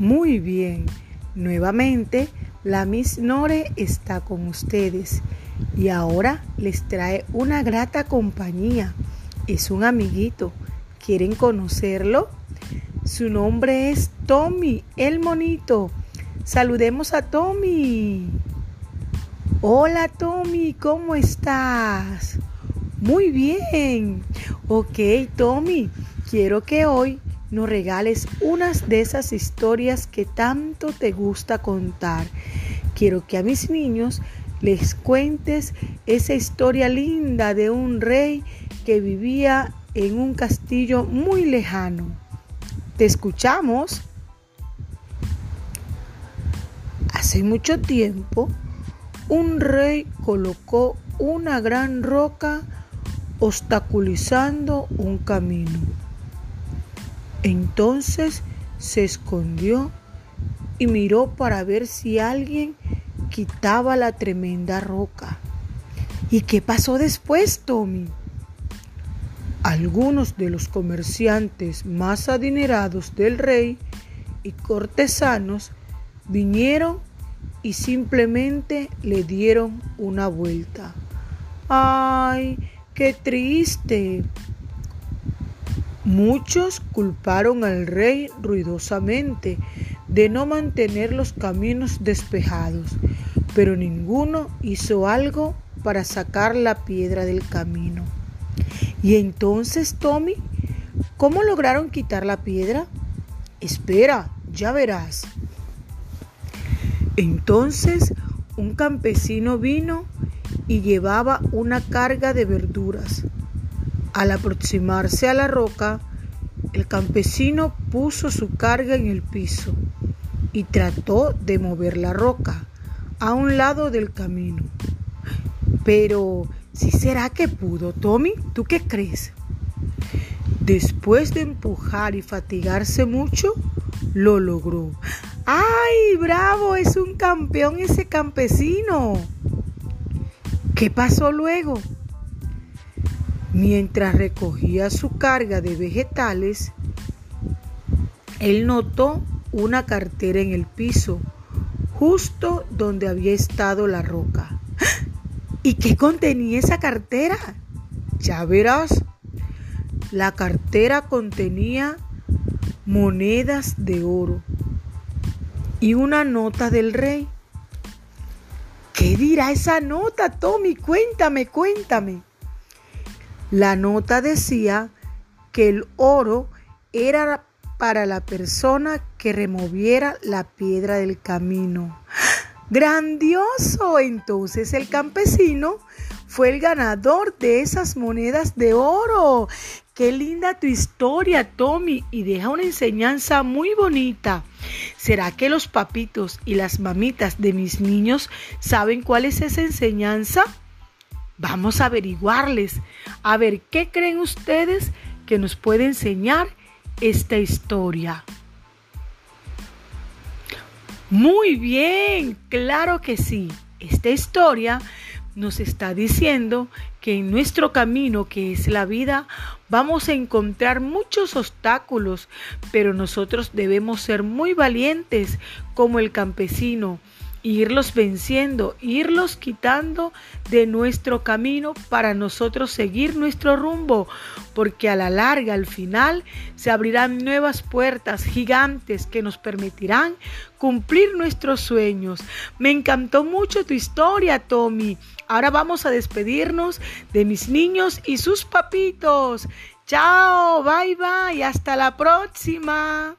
Muy bien, nuevamente la Miss Nore está con ustedes y ahora les trae una grata compañía. Es un amiguito. ¿Quieren conocerlo? Su nombre es Tommy, el monito. Saludemos a Tommy. Hola Tommy, ¿cómo estás? Muy bien. Ok, Tommy, quiero que hoy nos regales unas de esas historias que tanto te gusta contar. Quiero que a mis niños les cuentes esa historia linda de un rey que vivía en un castillo muy lejano. ¿Te escuchamos? Hace mucho tiempo, un rey colocó una gran roca obstaculizando un camino. Entonces se escondió y miró para ver si alguien quitaba la tremenda roca. ¿Y qué pasó después, Tommy? Algunos de los comerciantes más adinerados del rey y cortesanos vinieron y simplemente le dieron una vuelta. ¡Ay, qué triste! Muchos culparon al rey ruidosamente de no mantener los caminos despejados, pero ninguno hizo algo para sacar la piedra del camino. Y entonces, Tommy, ¿cómo lograron quitar la piedra? Espera, ya verás. Entonces un campesino vino y llevaba una carga de verduras. Al aproximarse a la roca, el campesino puso su carga en el piso y trató de mover la roca a un lado del camino. Pero, ¿si será que pudo, Tommy? ¿Tú qué crees? Después de empujar y fatigarse mucho, lo logró. ¡Ay, bravo! Es un campeón ese campesino. ¿Qué pasó luego? Mientras recogía su carga de vegetales, él notó una cartera en el piso, justo donde había estado la roca. ¿Y qué contenía esa cartera? Ya verás. La cartera contenía monedas de oro y una nota del rey. ¿Qué dirá esa nota, Tommy? Cuéntame, cuéntame. La nota decía que el oro era para la persona que removiera la piedra del camino. ¡Grandioso! Entonces el campesino fue el ganador de esas monedas de oro. Qué linda tu historia, Tommy, y deja una enseñanza muy bonita. ¿Será que los papitos y las mamitas de mis niños saben cuál es esa enseñanza? Vamos a averiguarles, a ver qué creen ustedes que nos puede enseñar esta historia. Muy bien, claro que sí. Esta historia nos está diciendo que en nuestro camino, que es la vida, vamos a encontrar muchos obstáculos, pero nosotros debemos ser muy valientes como el campesino irlos venciendo, irlos quitando de nuestro camino para nosotros seguir nuestro rumbo, porque a la larga, al final, se abrirán nuevas puertas gigantes que nos permitirán cumplir nuestros sueños. Me encantó mucho tu historia, Tommy. Ahora vamos a despedirnos de mis niños y sus papitos. Chao, bye bye, hasta la próxima.